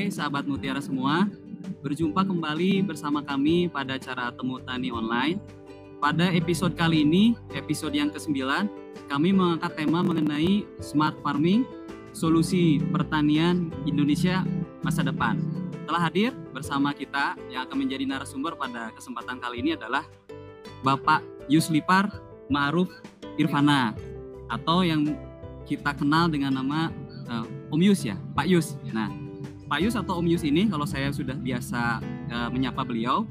Oke, sahabat Mutiara semua, berjumpa kembali bersama kami pada acara Temu Tani Online. Pada episode kali ini, episode yang ke-9, kami mengangkat tema mengenai smart farming, solusi pertanian Indonesia masa depan. Telah hadir bersama kita yang akan menjadi narasumber pada kesempatan kali ini adalah Bapak Yuslipar Ma'ruf Irfana atau yang kita kenal dengan nama uh, Om Yus ya, Pak Yus. Nah, Pak Yus atau Om Yus ini kalau saya sudah biasa uh, menyapa beliau,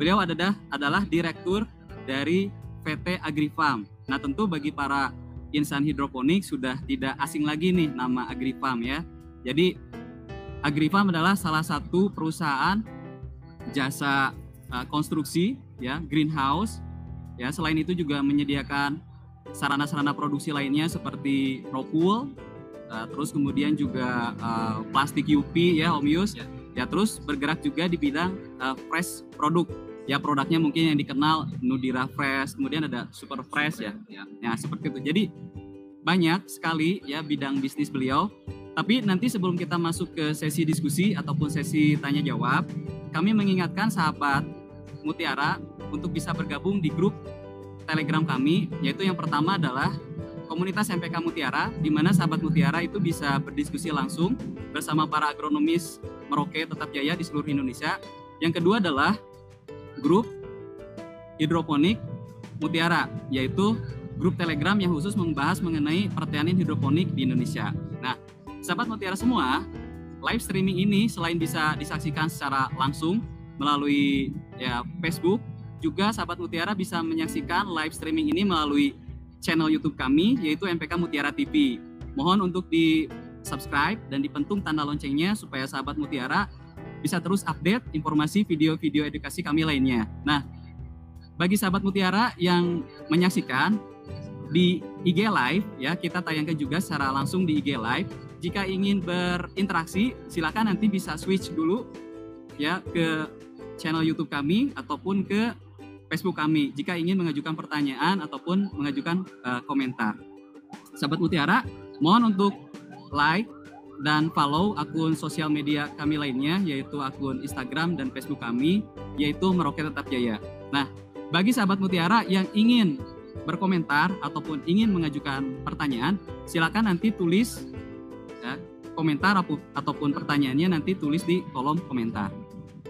beliau adalah adalah direktur dari PT Agrifarm. Nah, tentu bagi para insan hidroponik sudah tidak asing lagi nih nama Agrifarm ya. Jadi Agrifarm adalah salah satu perusahaan jasa uh, konstruksi ya, greenhouse ya. Selain itu juga menyediakan sarana-sarana produksi lainnya seperti rockwool, uh, terus kemudian juga uh, plastik UP ya Om Yus. Ya. ya terus bergerak juga di bidang uh, fresh produk. Ya produknya mungkin yang dikenal Nudira Fresh, kemudian ada Super Fresh ya. Ya, ya seperti itu. Jadi banyak sekali ya bidang bisnis beliau. Tapi nanti sebelum kita masuk ke sesi diskusi ataupun sesi tanya jawab, kami mengingatkan sahabat Mutiara untuk bisa bergabung di grup Telegram kami, yaitu yang pertama adalah komunitas MPK Mutiara, di mana sahabat Mutiara itu bisa berdiskusi langsung bersama para agronomis Merauke Tetap Jaya di seluruh Indonesia. Yang kedua adalah grup hidroponik Mutiara, yaitu grup Telegram yang khusus membahas mengenai pertanian hidroponik di Indonesia. Nah, sahabat Mutiara semua, live streaming ini selain bisa disaksikan secara langsung melalui ya Facebook, juga sahabat Mutiara bisa menyaksikan live streaming ini melalui channel YouTube kami yaitu MPK Mutiara TV. Mohon untuk di subscribe dan dipentung tanda loncengnya supaya sahabat Mutiara bisa terus update informasi video-video edukasi kami lainnya. Nah, bagi sahabat Mutiara yang menyaksikan di IG Live ya, kita tayangkan juga secara langsung di IG Live. Jika ingin berinteraksi, silakan nanti bisa switch dulu ya ke channel YouTube kami ataupun ke Facebook kami jika ingin mengajukan pertanyaan ataupun mengajukan uh, komentar. Sahabat Mutiara, mohon untuk like dan follow akun sosial media kami lainnya yaitu akun Instagram dan Facebook kami yaitu Merauke Tetap Jaya. Nah, bagi sahabat Mutiara yang ingin berkomentar ataupun ingin mengajukan pertanyaan, silakan nanti tulis ya, komentar ataupun pertanyaannya nanti tulis di kolom komentar.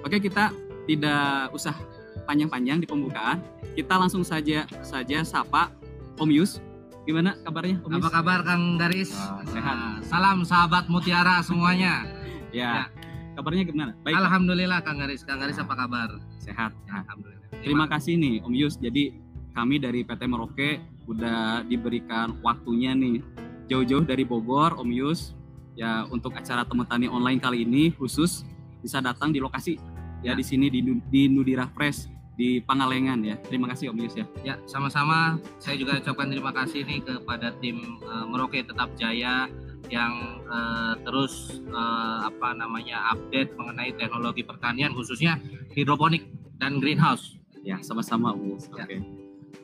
Oke, kita tidak usah panjang-panjang di pembukaan. Kita langsung saja saja sapa Om Yus. Gimana kabarnya Om Yus? Apa kabar Kang Garis? Oh, sehat. Nah, salam sahabat Mutiara semuanya. ya. ya. Kabarnya gimana? Baik. Alhamdulillah Kang Garis. Kang Garis apa kabar? Sehat. Ya, Alhamdulillah. Terima kasih nih Om Yus. Jadi kami dari PT Merauke udah diberikan waktunya nih jauh-jauh dari Bogor Om Yus ya untuk acara temu tani online kali ini khusus bisa datang di lokasi ya, ya. di sini di, di Nudira Fresh di Pangalengan ya. Terima kasih Om Yus ya. Ya, sama-sama. Saya juga ucapkan terima kasih nih kepada tim uh, Merauke Tetap Jaya yang uh, terus uh, apa namanya update mengenai teknologi pertanian khususnya hidroponik dan greenhouse. Ya, sama-sama Om Yus. Ya. Oke. Okay.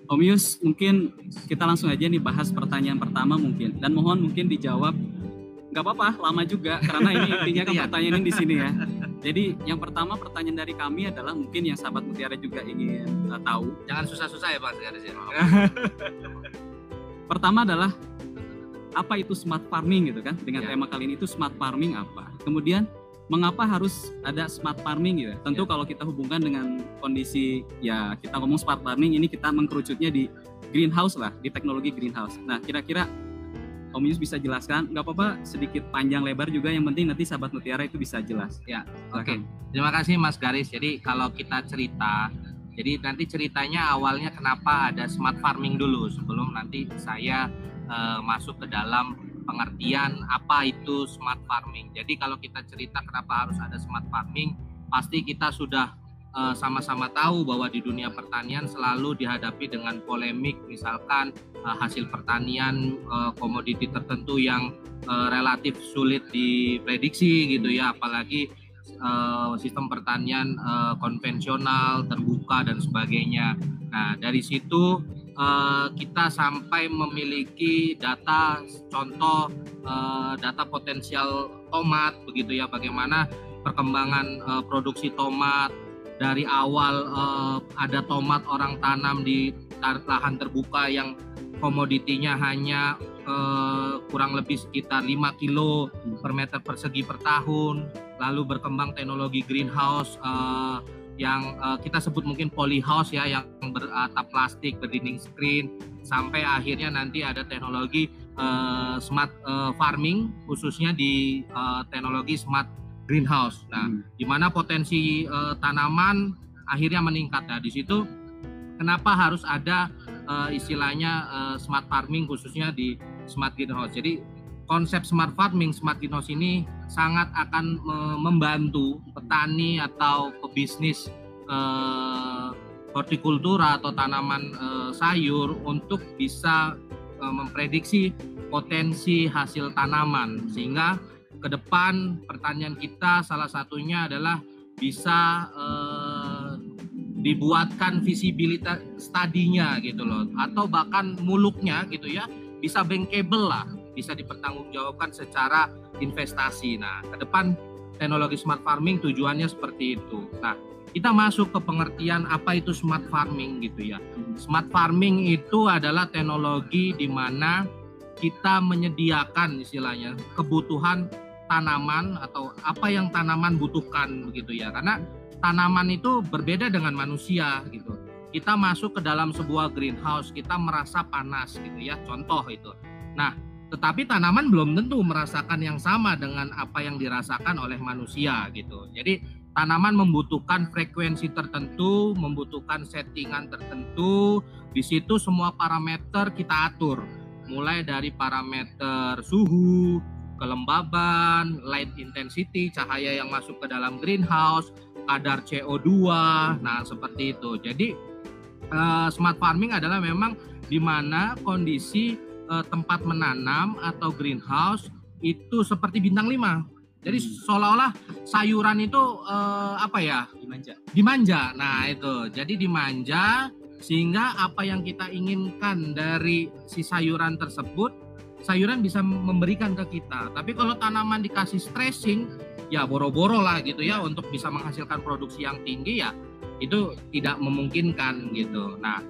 Om Yus, mungkin kita langsung aja nih bahas pertanyaan pertama mungkin dan mohon mungkin dijawab nggak apa-apa lama juga karena ini intinya kan iya. pertanyaan di sini ya. Jadi yang pertama pertanyaan dari kami adalah mungkin yang sahabat Mutiara juga ingin uh, tahu. Jangan susah-susah ya Pak Garis ya. pertama adalah apa itu smart farming gitu kan? Dengan ya. tema kali ini itu smart farming apa? Kemudian mengapa harus ada smart farming gitu? Tentu ya. kalau kita hubungkan dengan kondisi ya kita ngomong smart farming ini kita mengkerucutnya di greenhouse lah, di teknologi greenhouse. Nah, kira-kira Om Yus bisa jelaskan, nggak apa-apa sedikit panjang lebar juga, yang penting nanti sahabat Mutiara itu bisa jelas. Ya, oke. Okay. Terima kasih Mas Garis. Jadi kalau kita cerita, jadi nanti ceritanya awalnya kenapa ada smart farming dulu sebelum nanti saya uh, masuk ke dalam pengertian apa itu smart farming. Jadi kalau kita cerita kenapa harus ada smart farming, pasti kita sudah sama-sama tahu bahwa di dunia pertanian selalu dihadapi dengan polemik misalkan uh, hasil pertanian uh, komoditi tertentu yang relatif sulit diprediksi gitu ya apalagi sistem pertanian konvensional terbuka dan sebagainya. Nah, dari situ kita sampai memiliki data contoh data potensial tomat begitu ya bagaimana perkembangan produksi tomat dari awal uh, ada tomat orang tanam di lahan terbuka yang komoditinya hanya uh, kurang lebih sekitar 5 kilo per meter persegi per tahun. Lalu berkembang teknologi greenhouse uh, yang uh, kita sebut mungkin polyhouse ya yang beratap plastik berdinding screen. Sampai akhirnya nanti ada teknologi uh, smart uh, farming khususnya di uh, teknologi smart greenhouse. Nah, hmm. di mana potensi uh, tanaman akhirnya meningkat. Nah, di situ kenapa harus ada uh, istilahnya uh, smart farming khususnya di smart greenhouse. Jadi konsep smart farming, smart greenhouse ini sangat akan membantu petani atau pebisnis uh, hortikultura atau tanaman uh, sayur untuk bisa uh, memprediksi potensi hasil tanaman sehingga ke depan pertanian kita salah satunya adalah bisa eh, dibuatkan visibilitas stadinya gitu loh. Atau bahkan muluknya gitu ya bisa bankable lah bisa dipertanggungjawabkan secara investasi. Nah ke depan teknologi smart farming tujuannya seperti itu. Nah kita masuk ke pengertian apa itu smart farming gitu ya. Smart farming itu adalah teknologi di mana kita menyediakan istilahnya kebutuhan tanaman atau apa yang tanaman butuhkan begitu ya. Karena tanaman itu berbeda dengan manusia gitu. Kita masuk ke dalam sebuah greenhouse kita merasa panas gitu ya contoh itu. Nah tetapi tanaman belum tentu merasakan yang sama dengan apa yang dirasakan oleh manusia gitu. Jadi tanaman membutuhkan frekuensi tertentu membutuhkan settingan tertentu di situ semua parameter kita atur. Mulai dari parameter suhu kelembaban, light intensity, cahaya yang masuk ke dalam greenhouse, kadar CO2. Nah, seperti itu. Jadi uh, smart farming adalah memang di mana kondisi uh, tempat menanam atau greenhouse itu seperti bintang 5. Jadi hmm. seolah-olah sayuran itu uh, apa ya? Dimanja. Dimanja. Nah, itu. Jadi dimanja sehingga apa yang kita inginkan dari si sayuran tersebut sayuran bisa memberikan ke kita. Tapi kalau tanaman dikasih stressing, ya boro-boro lah gitu ya untuk bisa menghasilkan produksi yang tinggi ya itu tidak memungkinkan gitu. Nah,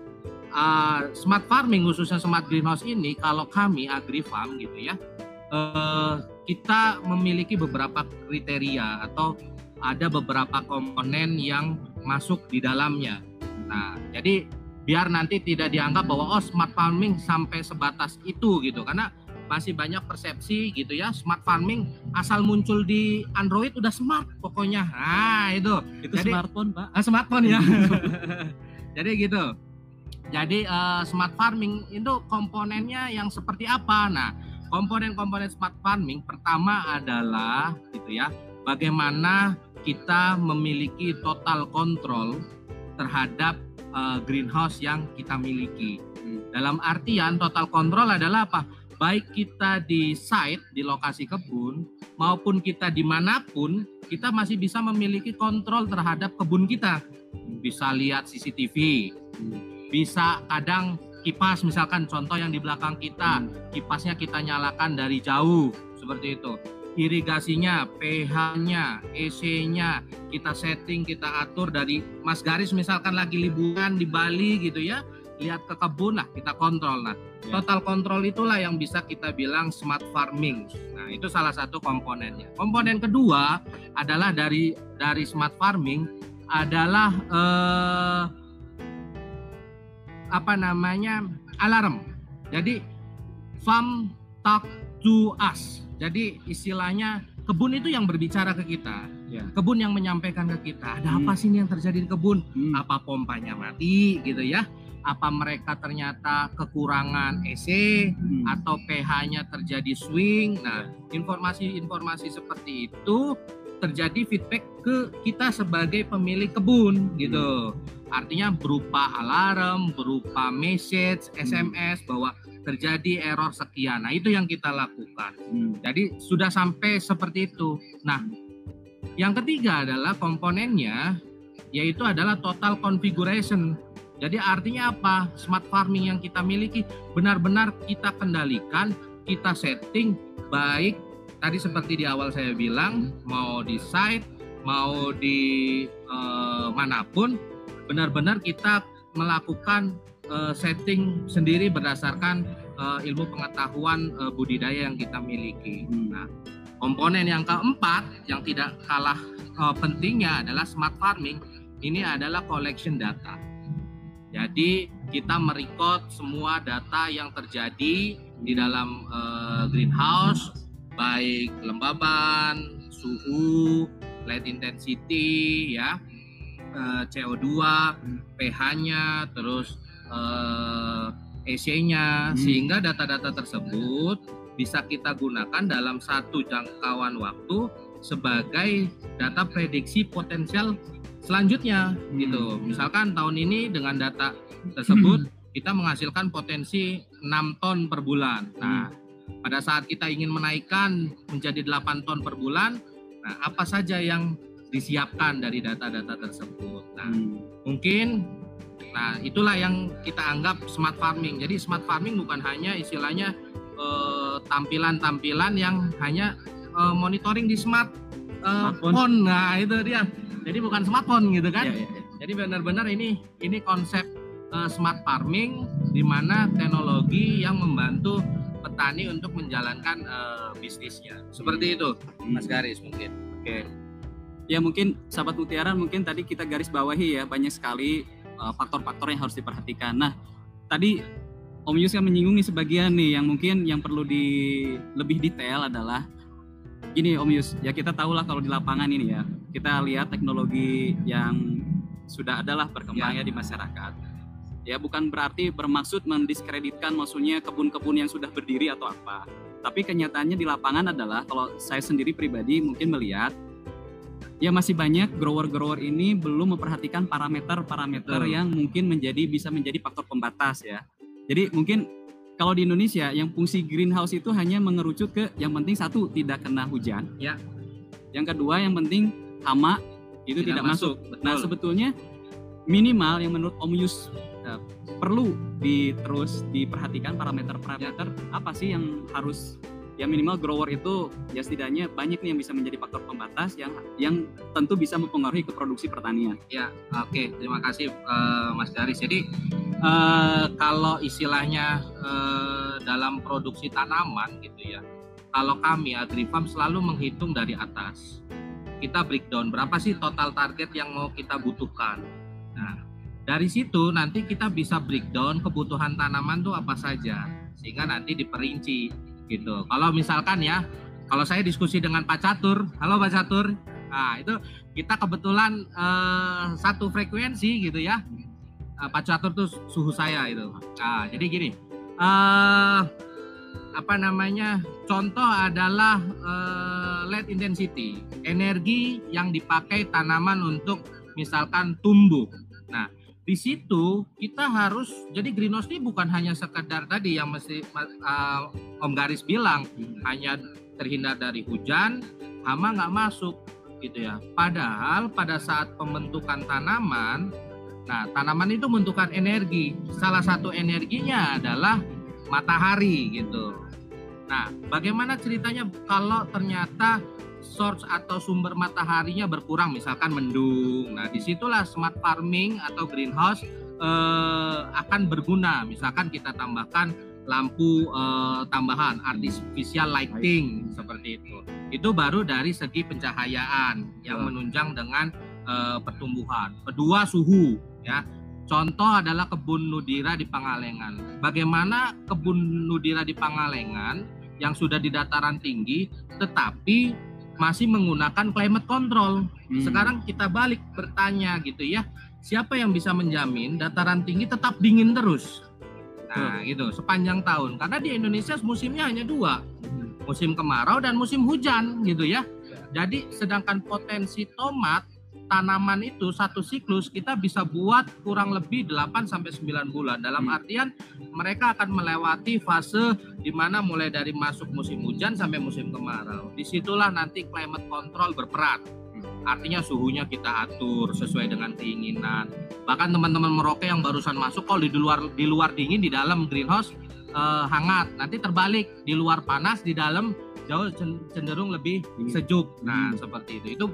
uh, smart farming khususnya smart greenhouse ini kalau kami agrifarm gitu ya, uh, kita memiliki beberapa kriteria atau ada beberapa komponen yang masuk di dalamnya. Nah, jadi biar nanti tidak dianggap bahwa oh smart farming sampai sebatas itu gitu karena masih banyak persepsi gitu ya smart farming asal muncul di Android udah smart pokoknya nah itu itu jadi, smartphone pak ah, smartphone ya jadi gitu jadi uh, smart farming itu komponennya yang seperti apa nah komponen-komponen smart farming pertama adalah gitu ya bagaimana kita memiliki total kontrol terhadap uh, greenhouse yang kita miliki. Hmm. Dalam artian total kontrol adalah apa? Baik kita di site, di lokasi kebun, maupun kita di mana pun, kita masih bisa memiliki kontrol terhadap kebun kita. Bisa lihat CCTV, bisa kadang kipas misalkan contoh yang di belakang kita, kipasnya kita nyalakan dari jauh, seperti itu irigasinya, pH-nya, EC-nya, kita setting, kita atur dari Mas Garis misalkan lagi liburan di Bali gitu ya, lihat ke kebun lah kita kontrol nah. Ya. Total kontrol itulah yang bisa kita bilang smart farming. Nah, itu salah satu komponennya. Komponen kedua adalah dari dari smart farming adalah eh, apa namanya? alarm. Jadi farm talk to us jadi istilahnya kebun itu yang berbicara ke kita. Ya. Kebun yang menyampaikan ke kita, ada hmm. apa sih yang terjadi di kebun? Hmm. Apa pompanya mati gitu ya? Apa mereka ternyata kekurangan EC hmm. atau pH-nya terjadi swing? Nah, ya. informasi-informasi seperti itu terjadi feedback ke kita sebagai pemilik kebun gitu. Hmm. Artinya berupa alarm, berupa message, SMS bahwa terjadi error sekian. Nah, itu yang kita lakukan. Hmm. Jadi sudah sampai seperti itu. Nah, yang ketiga adalah komponennya yaitu adalah total configuration. Jadi artinya apa? Smart farming yang kita miliki benar-benar kita kendalikan, kita setting baik tadi seperti di awal saya bilang mau di site mau di uh, mana pun benar-benar kita melakukan uh, setting sendiri berdasarkan uh, ilmu pengetahuan uh, budidaya yang kita miliki. Hmm. Nah, komponen yang keempat yang tidak kalah uh, pentingnya adalah smart farming. Ini adalah collection data. Jadi kita merecord semua data yang terjadi di dalam uh, greenhouse, baik kelembaban, suhu, light intensity, ya, uh, eh, CO2, pH-nya, terus uh, eh, EC-nya, hmm. sehingga data-data tersebut bisa kita gunakan dalam satu jangkauan waktu sebagai data prediksi potensial selanjutnya hmm. gitu. Misalkan tahun ini dengan data tersebut hmm. kita menghasilkan potensi 6 ton per bulan. Nah, hmm. pada saat kita ingin menaikkan menjadi 8 ton per bulan, nah apa saja yang disiapkan dari data-data tersebut. Nah, hmm. mungkin nah itulah yang kita anggap smart farming. Jadi smart farming bukan hanya istilahnya eh, tampilan-tampilan yang hanya eh, monitoring di smart eh, phone. Nah, itu dia jadi bukan smartphone gitu kan? Ya, ya, ya. Jadi benar-benar ini ini konsep uh, smart farming di mana teknologi yang membantu petani untuk menjalankan uh, bisnisnya. Seperti itu, Mas Garis mungkin. Oke. Ya mungkin sahabat mutiara mungkin tadi kita garis bawahi ya banyak sekali eh, faktor-faktor yang harus diperhatikan. Nah, tadi Om Yus kan menyinggung nih sebagian nih yang mungkin yang perlu di lebih detail adalah gini Om Yus, ya kita tahu lah kalau di lapangan ini ya, kita lihat teknologi yang sudah adalah berkembangnya ya. di masyarakat. Ya bukan berarti bermaksud mendiskreditkan maksudnya kebun-kebun yang sudah berdiri atau apa. Tapi kenyataannya di lapangan adalah kalau saya sendiri pribadi mungkin melihat ya masih banyak grower-grower ini belum memperhatikan parameter-parameter yang mungkin menjadi bisa menjadi faktor pembatas ya. Jadi mungkin kalau di Indonesia yang fungsi greenhouse itu hanya mengerucut ke yang penting satu tidak kena hujan. Ya. Yang kedua yang penting hama itu tidak, tidak masuk. masuk. Nah, sebetulnya minimal yang menurut Om Yus uh, perlu di terus diperhatikan parameter-parameter ya. apa sih yang harus ya minimal grower itu ya setidaknya banyak nih yang bisa menjadi faktor pembatas yang yang tentu bisa mempengaruhi ke produksi pertanian. Ya, oke, okay. terima kasih uh, Mas Daris. Jadi uh, kalau istilahnya uh, dalam produksi tanaman gitu ya, kalau kami Agrifarm selalu menghitung dari atas. Kita breakdown berapa sih total target yang mau kita butuhkan. Nah, dari situ nanti kita bisa breakdown kebutuhan tanaman tuh apa saja sehingga nanti diperinci gitu. Kalau misalkan ya, kalau saya diskusi dengan Pak Catur, halo Pak Catur, nah itu kita kebetulan eh, satu frekuensi gitu ya. Uh, Pak Catur tuh suhu saya itu. Nah, jadi gini, eh, apa namanya? Contoh adalah eh, lead intensity, energi yang dipakai tanaman untuk misalkan tumbuh. Nah, di situ kita harus jadi greenhouse ini bukan hanya sekedar tadi yang mesti uh, Om Garis bilang hmm. hanya terhindar dari hujan, hama nggak masuk gitu ya. Padahal pada saat pembentukan tanaman, nah tanaman itu membentukkan energi. Salah satu energinya adalah matahari gitu. Nah, bagaimana ceritanya kalau ternyata source atau sumber mataharinya berkurang misalkan mendung. Nah, di situlah smart farming atau greenhouse eh, akan berguna. Misalkan kita tambahkan lampu eh, tambahan artificial lighting seperti itu. Itu baru dari segi pencahayaan yang menunjang dengan eh, pertumbuhan. Kedua suhu ya. Contoh adalah kebun nudira di Pangalengan. Bagaimana kebun nudira di Pangalengan yang sudah di dataran tinggi tetapi masih menggunakan climate control. Hmm. Sekarang kita balik bertanya gitu ya, siapa yang bisa menjamin dataran tinggi tetap dingin terus? Nah, hmm. gitu sepanjang tahun. Karena di Indonesia musimnya hanya dua, hmm. musim kemarau dan musim hujan gitu ya. Jadi sedangkan potensi tomat tanaman itu satu siklus kita bisa buat kurang lebih 8 sampai 9 bulan. Dalam hmm. artian mereka akan melewati fase di mana mulai dari masuk musim hujan sampai musim kemarau. Di situlah nanti climate control berperan. Hmm. Artinya suhunya kita atur sesuai dengan keinginan. Bahkan teman-teman Merauke yang barusan masuk kalau di luar di luar dingin di dalam greenhouse eh, hangat. Nanti terbalik di luar panas di dalam jauh cenderung lebih sejuk. Nah, hmm. seperti itu. Itu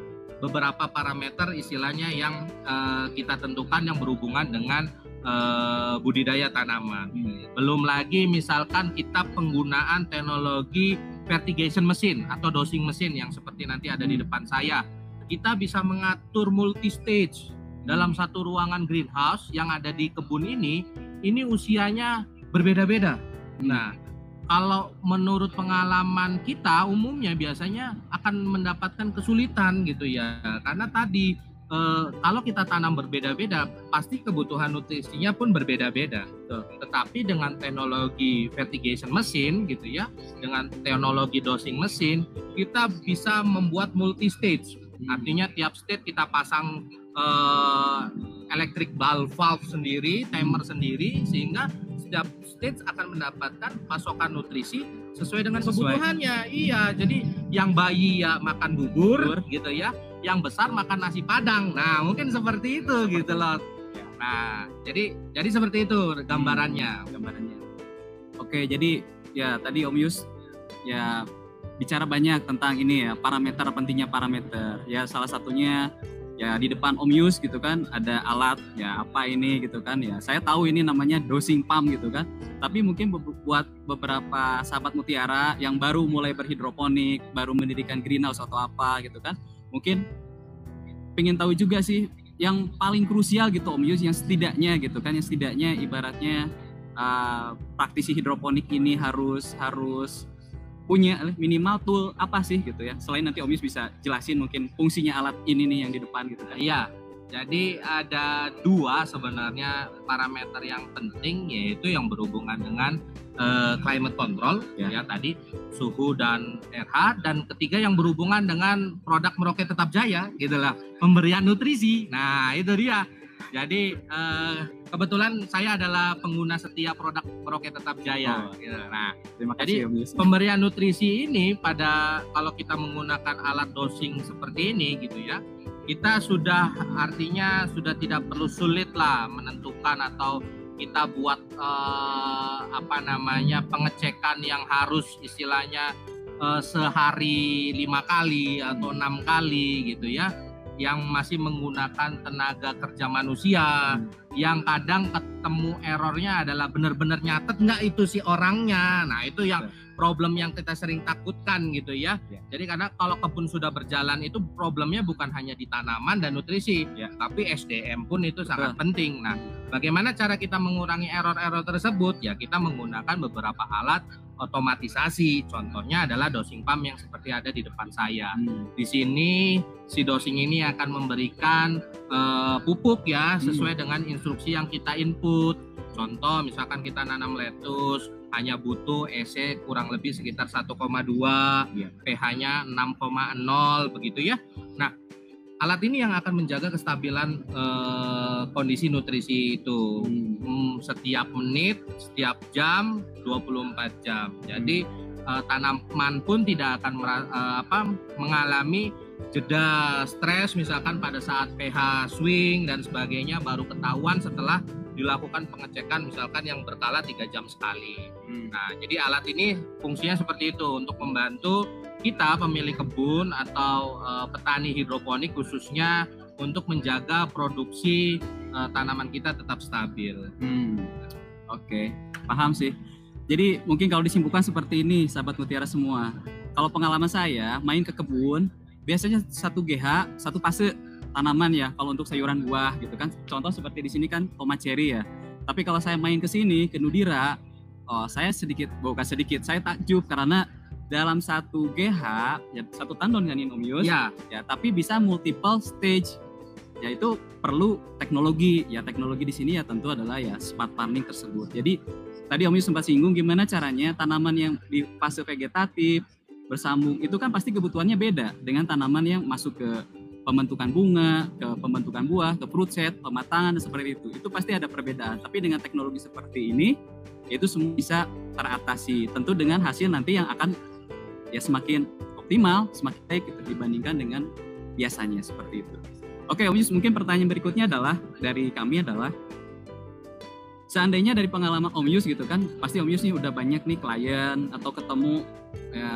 beberapa parameter istilahnya yang uh, kita tentukan yang berhubungan dengan uh, budidaya tanaman. Hmm. Belum lagi misalkan kita penggunaan teknologi fertigation mesin atau dosing mesin yang seperti nanti ada di hmm. depan saya. Kita bisa mengatur multi stage dalam hmm. satu ruangan greenhouse yang ada di kebun ini. Ini usianya berbeda-beda. Hmm. Nah, kalau menurut pengalaman kita umumnya biasanya akan mendapatkan kesulitan gitu ya. Karena tadi eh, kalau kita tanam berbeda-beda pasti kebutuhan nutrisinya pun berbeda-beda. Tetapi dengan teknologi fertigation mesin gitu ya dengan teknologi dosing mesin kita bisa membuat multi stage hmm. artinya tiap stage kita pasang eh, electric valve sendiri timer sendiri sehingga setiap stage akan mendapatkan pasokan nutrisi sesuai dengan sesuai. kebutuhannya. Iya, jadi yang bayi ya makan bubur, bubur gitu ya, yang besar makan nasi padang. Nah, mungkin seperti itu gitu loh. Nah, jadi jadi seperti itu gambarannya. Hmm, gambarannya. Oke, jadi ya tadi Om Yus ya bicara banyak tentang ini ya parameter pentingnya parameter. Ya salah satunya ya di depan Om Yus gitu kan ada alat ya apa ini gitu kan ya saya tahu ini namanya dosing pump gitu kan. Tapi mungkin buat beberapa sahabat mutiara yang baru mulai berhidroponik baru mendirikan greenhouse atau apa gitu kan mungkin pengen tahu juga sih yang paling krusial gitu Om Yus yang setidaknya gitu kan yang setidaknya ibaratnya uh, praktisi hidroponik ini harus harus punya minimal tool apa sih gitu ya. Selain nanti Om Yus bisa jelasin mungkin fungsinya alat ini nih yang di depan gitu. Kan iya. Jadi ada dua sebenarnya parameter yang penting yaitu yang berhubungan dengan uh, climate control ya. ya tadi suhu dan RH dan ketiga yang berhubungan dengan produk Merauke Tetap Jaya gitulah pemberian nutrisi. Nah itu dia jadi uh, kebetulan saya adalah pengguna setia produk Roket Tetap Jaya. Oh, gitu. Nah, terima kasih. Jadi ya, pemberian nutrisi ini pada kalau kita menggunakan alat dosing seperti ini gitu ya, kita sudah artinya sudah tidak perlu sulit lah menentukan atau kita buat uh, apa namanya pengecekan yang harus istilahnya uh, sehari lima kali atau enam kali gitu ya yang masih menggunakan tenaga kerja manusia hmm. yang kadang ketemu errornya adalah benar-benar nyatet nggak itu si orangnya nah itu yang problem yang kita sering takutkan gitu ya. ya. Jadi karena kalau kebun sudah berjalan itu problemnya bukan hanya di tanaman dan nutrisi, ya. tapi SDM pun itu sangat penting. Nah, bagaimana cara kita mengurangi error-error tersebut? Ya kita menggunakan beberapa alat otomatisasi. Contohnya adalah dosing pump yang seperti ada di depan saya. Hmm. Di sini si dosing ini akan memberikan uh, pupuk ya hmm. sesuai hmm. dengan instruksi yang kita input. Contoh misalkan kita nanam lettuce hanya butuh EC kurang lebih sekitar 1,2, ya. pH-nya 6,0 begitu ya. Nah, alat ini yang akan menjaga kestabilan eh, kondisi nutrisi itu hmm. Hmm, setiap menit, setiap jam, 24 jam. Jadi hmm. eh, tanaman pun tidak akan eh, apa mengalami jeda stres misalkan pada saat pH swing dan sebagainya baru ketahuan setelah dilakukan pengecekan misalkan yang berkala tiga jam sekali. Hmm. Nah, jadi alat ini fungsinya seperti itu untuk membantu kita pemilik kebun atau uh, petani hidroponik khususnya untuk menjaga produksi uh, tanaman kita tetap stabil. Hmm. Oke, okay. paham sih. Jadi mungkin kalau disimpulkan seperti ini, sahabat mutiara semua. Kalau pengalaman saya main ke kebun, biasanya satu GH, satu fase tanaman ya kalau untuk sayuran buah gitu kan. Contoh seperti di sini kan tomat cherry ya. Tapi kalau saya main ke sini ke Nudira oh saya sedikit bukan sedikit saya takjub karena dalam satu GH ya satu tandon kan ini Om Yus? Ya. ya tapi bisa multiple stage. Yaitu perlu teknologi. Ya teknologi di sini ya tentu adalah ya smart farming tersebut. Jadi tadi Om Yus sempat singgung gimana caranya tanaman yang di fase vegetatif bersambung itu kan pasti kebutuhannya beda dengan tanaman yang masuk ke pembentukan bunga, ke pembentukan buah, ke fruit set, pematangan dan seperti itu. Itu pasti ada perbedaan. Tapi dengan teknologi seperti ini, itu semua bisa teratasi. Tentu dengan hasil nanti yang akan ya semakin optimal, semakin baik gitu, dibandingkan dengan biasanya seperti itu. Oke, Om mungkin pertanyaan berikutnya adalah dari kami adalah seandainya dari pengalaman Om Yus gitu kan, pasti Om Yus nih udah banyak nih klien atau ketemu ya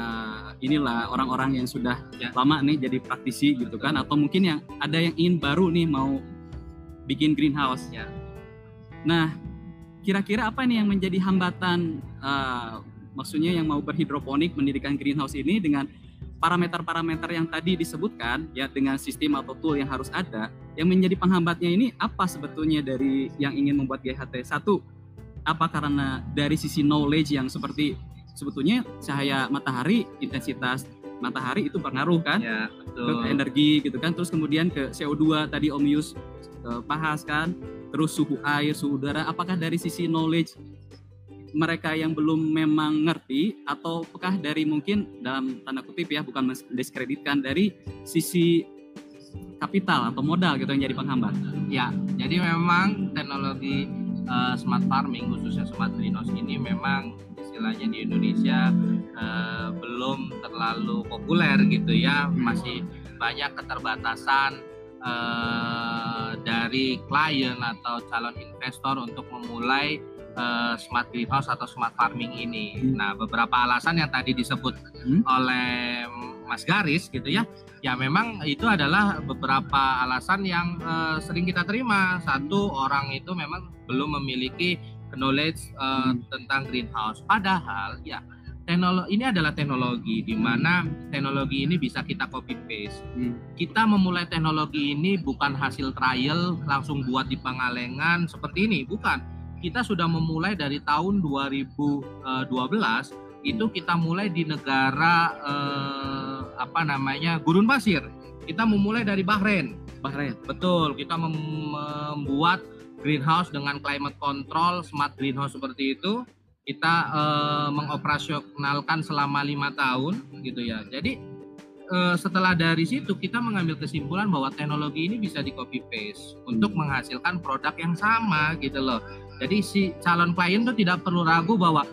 inilah orang-orang yang sudah Ya. lama nih jadi praktisi gitu kan, atau mungkin yang ada yang ingin baru nih mau bikin greenhouse. Ya. Nah, kira-kira apa nih yang menjadi hambatan eh, maksudnya yang mau berhidroponik mendirikan greenhouse ini dengan parameter-parameter yang tadi disebutkan ya dengan sistem atau tool yang harus ada yang menjadi penghambatnya ini apa sebetulnya dari yang ingin membuat GHT satu apa karena dari sisi knowledge yang seperti sebetulnya cahaya matahari intensitas matahari itu berpengaruh kan Ya, ke betul. energi gitu kan? Terus kemudian ke CO2 tadi Om Yus eh, bahas kan? Terus suhu air suhu udara apakah dari sisi knowledge mereka yang belum memang ngerti atau apakah dari mungkin dalam tanda kutip ya bukan mendiskreditkan dari sisi kapital atau modal gitu yang jadi penghambat Ya, jadi memang teknologi eh, smart farming khususnya smart greenhouse ini memang istilahnya di Indonesia eh, belum terlalu populer gitu ya, masih banyak keterbatasan eh, dari klien atau calon investor untuk memulai smart greenhouse atau smart farming ini. Nah, beberapa alasan yang tadi disebut Hmm. oleh Mas Garis gitu ya, ya memang itu adalah beberapa alasan yang eh, sering kita terima. Satu orang itu memang belum memiliki knowledge eh, Hmm. tentang greenhouse. Padahal ya teknologi ini adalah teknologi di mana teknologi ini bisa kita copy paste. Hmm. Kita memulai teknologi ini bukan hasil trial langsung buat di Pangalengan seperti ini, bukan. Kita sudah memulai dari tahun 2012 itu kita mulai di negara eh, apa namanya gurun pasir. Kita memulai dari Bahrain. Bahrain Betul, kita mem- membuat greenhouse dengan climate control, smart greenhouse seperti itu. Kita eh, mengoperasionalkan selama lima tahun, gitu ya. Jadi eh, setelah dari situ kita mengambil kesimpulan bahwa teknologi ini bisa di copy paste untuk menghasilkan produk yang sama, gitu loh. Jadi si calon klien tuh tidak perlu ragu bahwa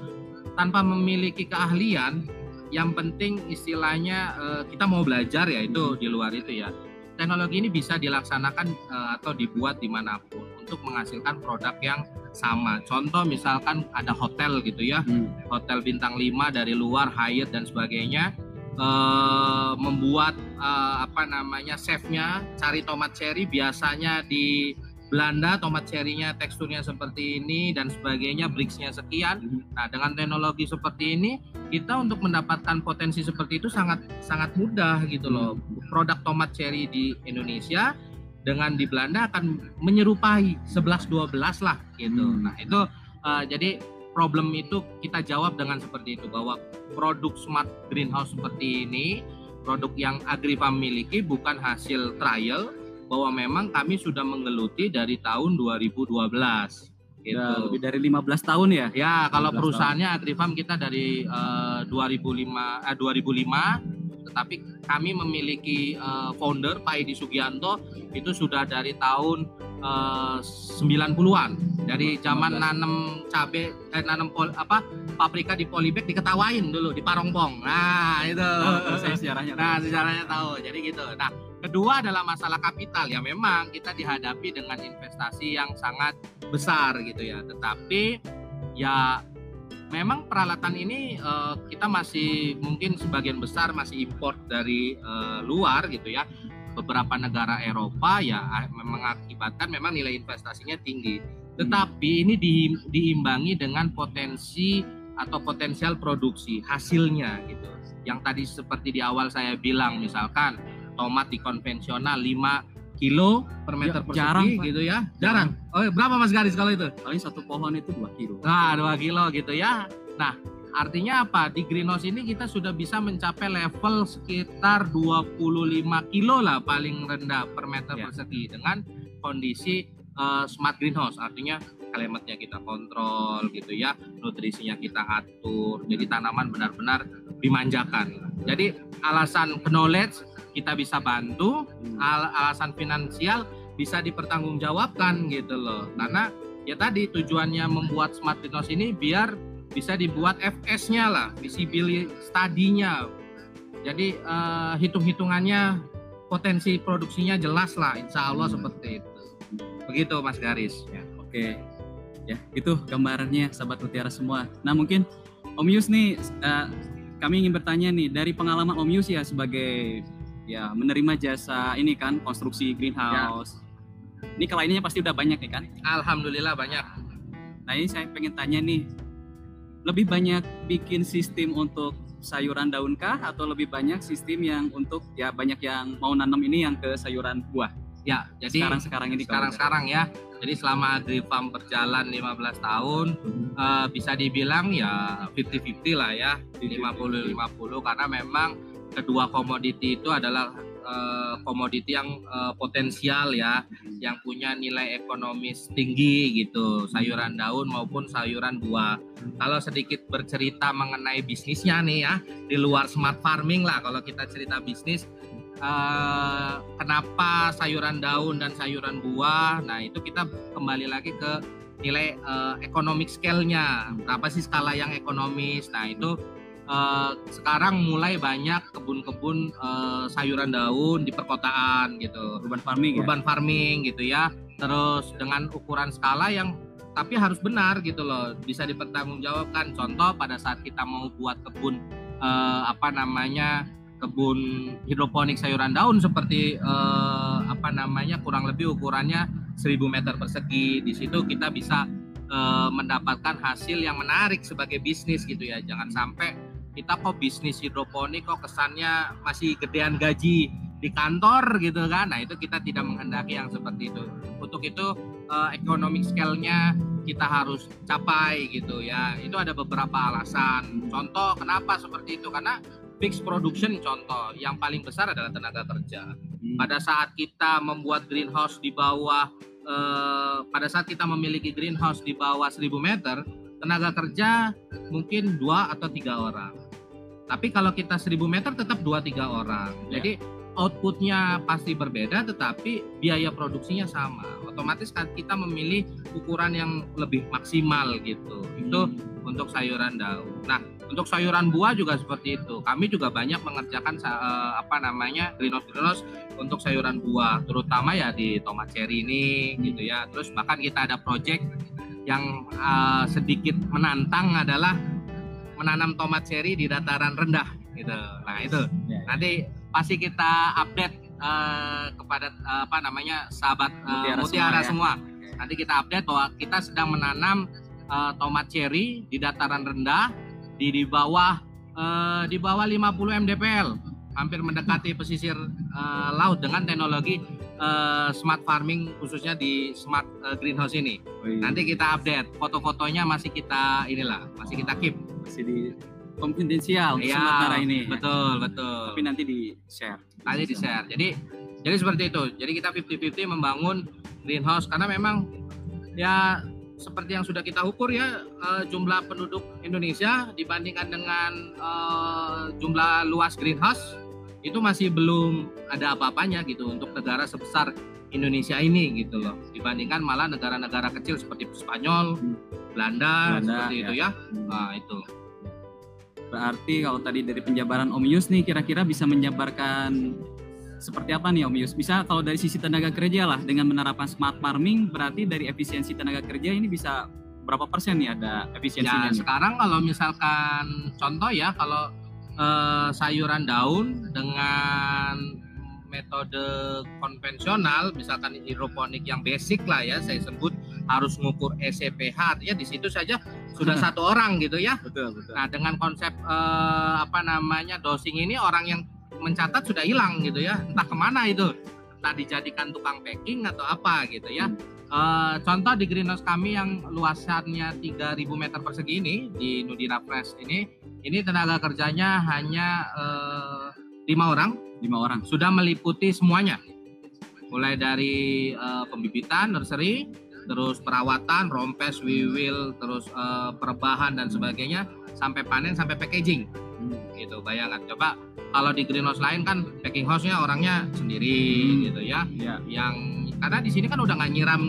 tanpa memiliki keahlian, yang penting istilahnya eh, kita mau belajar ya itu di luar itu ya teknologi ini bisa dilaksanakan eh, atau dibuat di mana pun untuk menghasilkan produk yang sama. Contoh misalkan ada hotel gitu ya, Hmm. hotel bintang 5 dari luar, Hyatt dan sebagainya, eh, membuat apa namanya chefnya cari tomat cherry biasanya di Belanda tomat cherry-nya teksturnya seperti ini dan sebagainya, bricksnya sekian. Nah dengan teknologi seperti ini kita untuk mendapatkan potensi seperti itu sangat sangat mudah gitu loh. Produk tomat cherry di Indonesia dengan di Belanda akan menyerupai 11-12 lah gitu. Hmm. Nah itu eh, jadi problem itu kita jawab dengan seperti itu bahwa produk smart greenhouse seperti ini produk yang Agrifarm miliki bukan hasil trial bahwa memang kami sudah menggeluti dari tahun 2012 gitu. Udah lebih dari 15 tahun ya Ya, kalau 15 perusahaannya Agrifarm kita dari eh, 2005 eh, 2005 tetapi kami memiliki eh, founder Pak Edi Sugianto itu sudah dari tahun eh, 90-an. Dari zaman 15. nanem cabe eh nanem pol, apa paprika di polybag diketawain dulu di Parongpong. Nah, itu. Tahu saya sejarahnya Nah, sejarahnya tahu. Jadi gitu. Nah, kedua adalah masalah kapital. Ya memang kita dihadapi dengan investasi yang sangat besar gitu ya. Tetapi ya memang peralatan ini eh, kita masih mungkin sebagian besar masih import dari eh, luar gitu ya. Beberapa negara Eropa ya ah, mengakibatkan memang nilai investasinya tinggi. Tetapi ini di- diimbangi dengan potensi atau potensial produksi hasilnya gitu. Yang tadi seperti di awal saya bilang misalkan tomat di konvensional 5 kilo per meter Ya, persegi jarang, gitu ya. Jarang. Oh, berapa Mas Garis kalau itu? paling satu pohon itu 2 kilo Nah, 2 kilo gitu ya. Nah, artinya apa? Di greenhouse ini kita sudah bisa mencapai level sekitar 25 kilo lah paling rendah per meter Ya. persegi dengan kondisi eh, smart greenhouse. Artinya climate-nya kita kontrol gitu ya, nutrisinya kita atur. Jadi tanaman benar-benar dimanjakan. Jadi alasan knowledge kita bisa bantu, Hmm. al- alasan finansial bisa dipertanggungjawabkan gitu loh karena ya tadi tujuannya membuat smart greenhouse ini biar bisa dibuat FS-nya lah visibility study-nya jadi eh, hitung-hitungannya potensi produksinya jelas lah insya Allah Hmm. seperti itu begitu Mas Garis ya. Oke. Ya, itu gambarannya sahabat Mutiara semua. Nah, mungkin Om Yus nih uh, kami ingin bertanya nih dari pengalaman Om Yus ya sebagai ya menerima jasa ini kan konstruksi greenhouse. Ya. Ini kliennya pasti udah banyak nih kan? Alhamdulillah banyak. Nah, ini saya pengen tanya nih lebih banyak bikin sistem untuk sayuran daun kah atau lebih banyak sistem yang untuk ya banyak yang mau nanam ini yang ke sayuran buah? Ya, jadi sekarang sekarang ini sekarang sekarang ya. Jadi selama Agri Farm berjalan 15 tahun uh, bisa dibilang ya 50-50 lah ya, 50-50 karena memang kedua komoditi itu adalah Eh, komoditi yang uh, potensial ya, yang punya nilai ekonomis tinggi gitu, sayuran daun maupun sayuran buah. Kalau sedikit bercerita mengenai bisnisnya nih ya, di luar smart farming lah kalau kita cerita bisnis, uh, kenapa sayuran daun dan sayuran buah? Nah itu kita kembali lagi ke nilai uh, economic scale-nya. Apa sih skala yang ekonomis? Nah itu uh, sekarang mulai banyak kebun-kebun uh, sayuran daun di perkotaan gitu. Urban farming. Ya? Urban ya? farming gitu ya. Terus dengan ukuran skala yang tapi harus benar gitu loh, bisa dipertanggungjawabkan. Contoh pada saat kita mau buat kebun uh, apa namanya kebun hidroponik sayuran daun seperti uh, apa namanya kurang lebih ukurannya 1000 meter persegi. Di situ kita bisa mendapatkan hasil yang menarik sebagai bisnis gitu ya. Jangan sampai kita kok bisnis hidroponik kok kesannya masih gedean gaji di kantor gitu kan? Nah itu kita tidak menghendaki yang seperti itu. Untuk itu uh, economic scale-nya kita harus capai gitu ya. Itu ada beberapa alasan. Contoh kenapa seperti itu? Karena fixed production contoh yang paling besar adalah tenaga kerja. Hmm. pada saat kita membuat greenhouse di bawah uh, pada saat kita memiliki greenhouse di bawah 1000 meter tenaga kerja mungkin dua atau tiga orang tapi kalau kita 1000 meter tetap 2-3 orang. Ya. Jadi outputnya pasti berbeda tetapi biaya produksinya sama. Otomatis kan kita memilih ukuran yang lebih maksimal gitu. Hmm. Itu untuk sayuran daun. Nah, untuk sayuran buah juga seperti itu. Kami juga banyak mengerjakan uh, apa namanya greenhouse greenhouse untuk sayuran buah, terutama ya di tomat cherry ini gitu ya. Terus bahkan kita ada project yang uh, sedikit menantang adalah menanam tomat cherry di dataran rendah gitu. Nah itu ya, ya. nanti pasti kita update uh, kepada uh, apa namanya sahabat uh, mutiara, mutiara semua. semua. Ya. Nanti kita update bahwa kita sedang menanam uh, tomat cherry di dataran rendah di di bawah uh, di bawah 50 mdpl hampir mendekati pesisir uh, laut dengan teknologi uh, smart farming khususnya di smart uh, greenhouse ini. Oh, iya. Nanti kita update foto-fotonya masih kita inilah masih kita keep masih di konfidensial ya, sementara ini. Betul betul. Tapi nanti di share. Nanti di share. Jadi jadi seperti itu. Jadi kita 50-50 membangun greenhouse karena memang ya seperti yang sudah kita ukur ya uh, jumlah penduduk Indonesia dibandingkan dengan uh, jumlah luas greenhouse itu masih belum ada apa-apanya gitu untuk negara sebesar Indonesia ini gitu loh dibandingkan malah negara-negara kecil seperti Spanyol, hmm. Belanda, Belanda seperti ya. itu ya. Hmm. Nah, itu. Berarti kalau tadi dari penjabaran Om Yus nih kira-kira bisa menjabarkan seperti apa nih Om Yus? Bisa kalau dari sisi tenaga kerja lah dengan menerapkan smart farming berarti dari efisiensi tenaga kerja ini bisa berapa persen nih ada efisiensinya? Ya, sekarang kalau misalkan contoh ya kalau uh, sayuran daun dengan metode konvensional misalkan hidroponik yang basic lah ya saya sebut harus mengukur SCPH artinya di situ saja sudah satu orang gitu ya. Betul betul. Nah dengan konsep uh, apa namanya dosing ini orang yang mencatat sudah hilang gitu ya. Entah ke mana itu. Entah dijadikan tukang packing atau apa gitu ya uh, contoh di greenhouse kami yang luasannya 3000 meter persegi ini di Nudira Fresh ini ini tenaga kerjanya hanya eh, lima orang. Lima orang. Sudah meliputi semuanya, mulai dari uh, pembibitan, nursery, terus perawatan, rompes, wiwil, terus uh, perebahan dan sebagainya, sampai panen, sampai packaging. Hmm. Gitu, bayangkan. Coba kalau di greenhouse lain kan packing house-nya orangnya sendiri, hmm. gitu ya. ya. Yang karena di sini kan udah nggak nyiram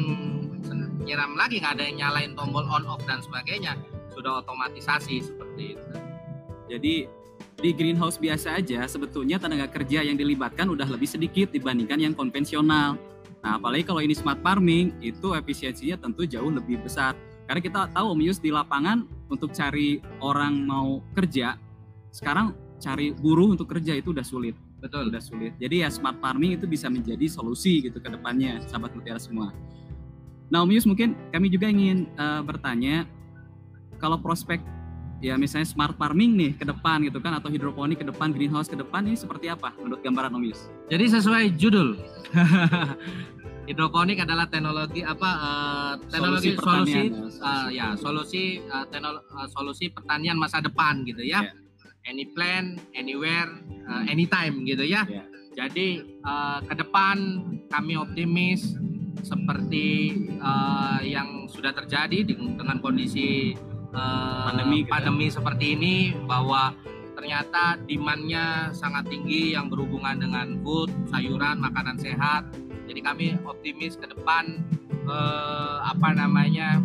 nyiram lagi, nggak ada yang nyalain tombol on off dan sebagainya, sudah otomatisasi seperti itu. Jadi di greenhouse biasa aja sebetulnya tenaga kerja yang dilibatkan udah lebih sedikit dibandingkan yang konvensional. Nah, apalagi kalau ini smart farming itu efisiensinya tentu jauh lebih besar. Karena kita tahu Om Yus di lapangan untuk cari orang mau kerja, sekarang cari buruh untuk kerja itu udah sulit. Betul. Udah sulit. Jadi ya smart farming itu bisa menjadi solusi gitu ke depannya, sahabat mutiara semua. Nah Om Yus mungkin kami juga ingin uh, bertanya, kalau prospek ya misalnya smart farming nih ke depan gitu kan atau hidroponik ke depan greenhouse ke depan ini seperti apa menurut gambaran Om Yus? Jadi sesuai judul hidroponik adalah teknologi apa uh, teknologi solusi, solusi uh, ya solusi uh, teknolo, uh, solusi pertanian masa depan gitu ya. Yeah. Any plan, anywhere, uh, anytime gitu ya. Yeah. Jadi uh, ke depan kami optimis seperti uh, yang sudah terjadi dengan kondisi uh, pandemi, gitu ya. pandemi seperti ini bahwa ternyata demandnya sangat tinggi yang berhubungan dengan food, sayuran, makanan sehat jadi kami optimis ke depan eh, apa namanya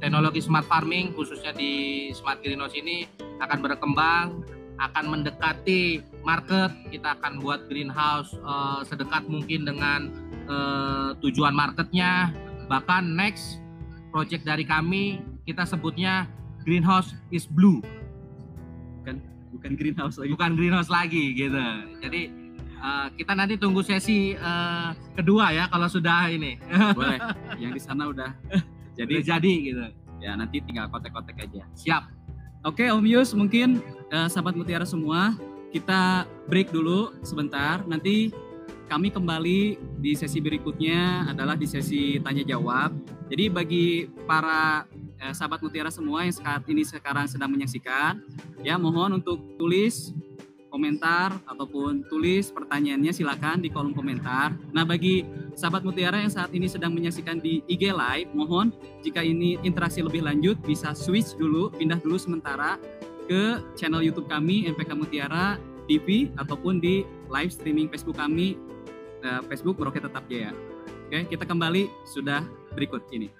teknologi smart farming khususnya di smart greenhouse ini akan berkembang, akan mendekati market. Kita akan buat greenhouse eh, sedekat mungkin dengan eh, tujuan marketnya. Bahkan next project dari kami kita sebutnya greenhouse is blue. Bukan bukan greenhouse lagi. Bukan greenhouse lagi gitu. Jadi uh, kita nanti tunggu sesi uh, kedua ya kalau sudah ini. Boleh. Yang di sana udah jadi udah jadi gitu. Ya nanti tinggal kontak-kontak aja. Siap. Oke Om Yus mungkin uh, sahabat Mutiara semua kita break dulu sebentar. Nanti kami kembali di sesi berikutnya adalah di sesi tanya jawab. Jadi bagi para eh, sahabat Mutiara semua yang saat ini sekarang sedang menyaksikan, ya mohon untuk tulis komentar ataupun tulis pertanyaannya silakan di kolom komentar. Nah, bagi sahabat Mutiara yang saat ini sedang menyaksikan di IG Live, mohon jika ini interaksi lebih lanjut bisa switch dulu, pindah dulu sementara ke channel YouTube kami MPK Mutiara TV ataupun di live streaming Facebook kami eh, Facebook Meroket Tetap Jaya. Oke, kita kembali sudah berikut ini.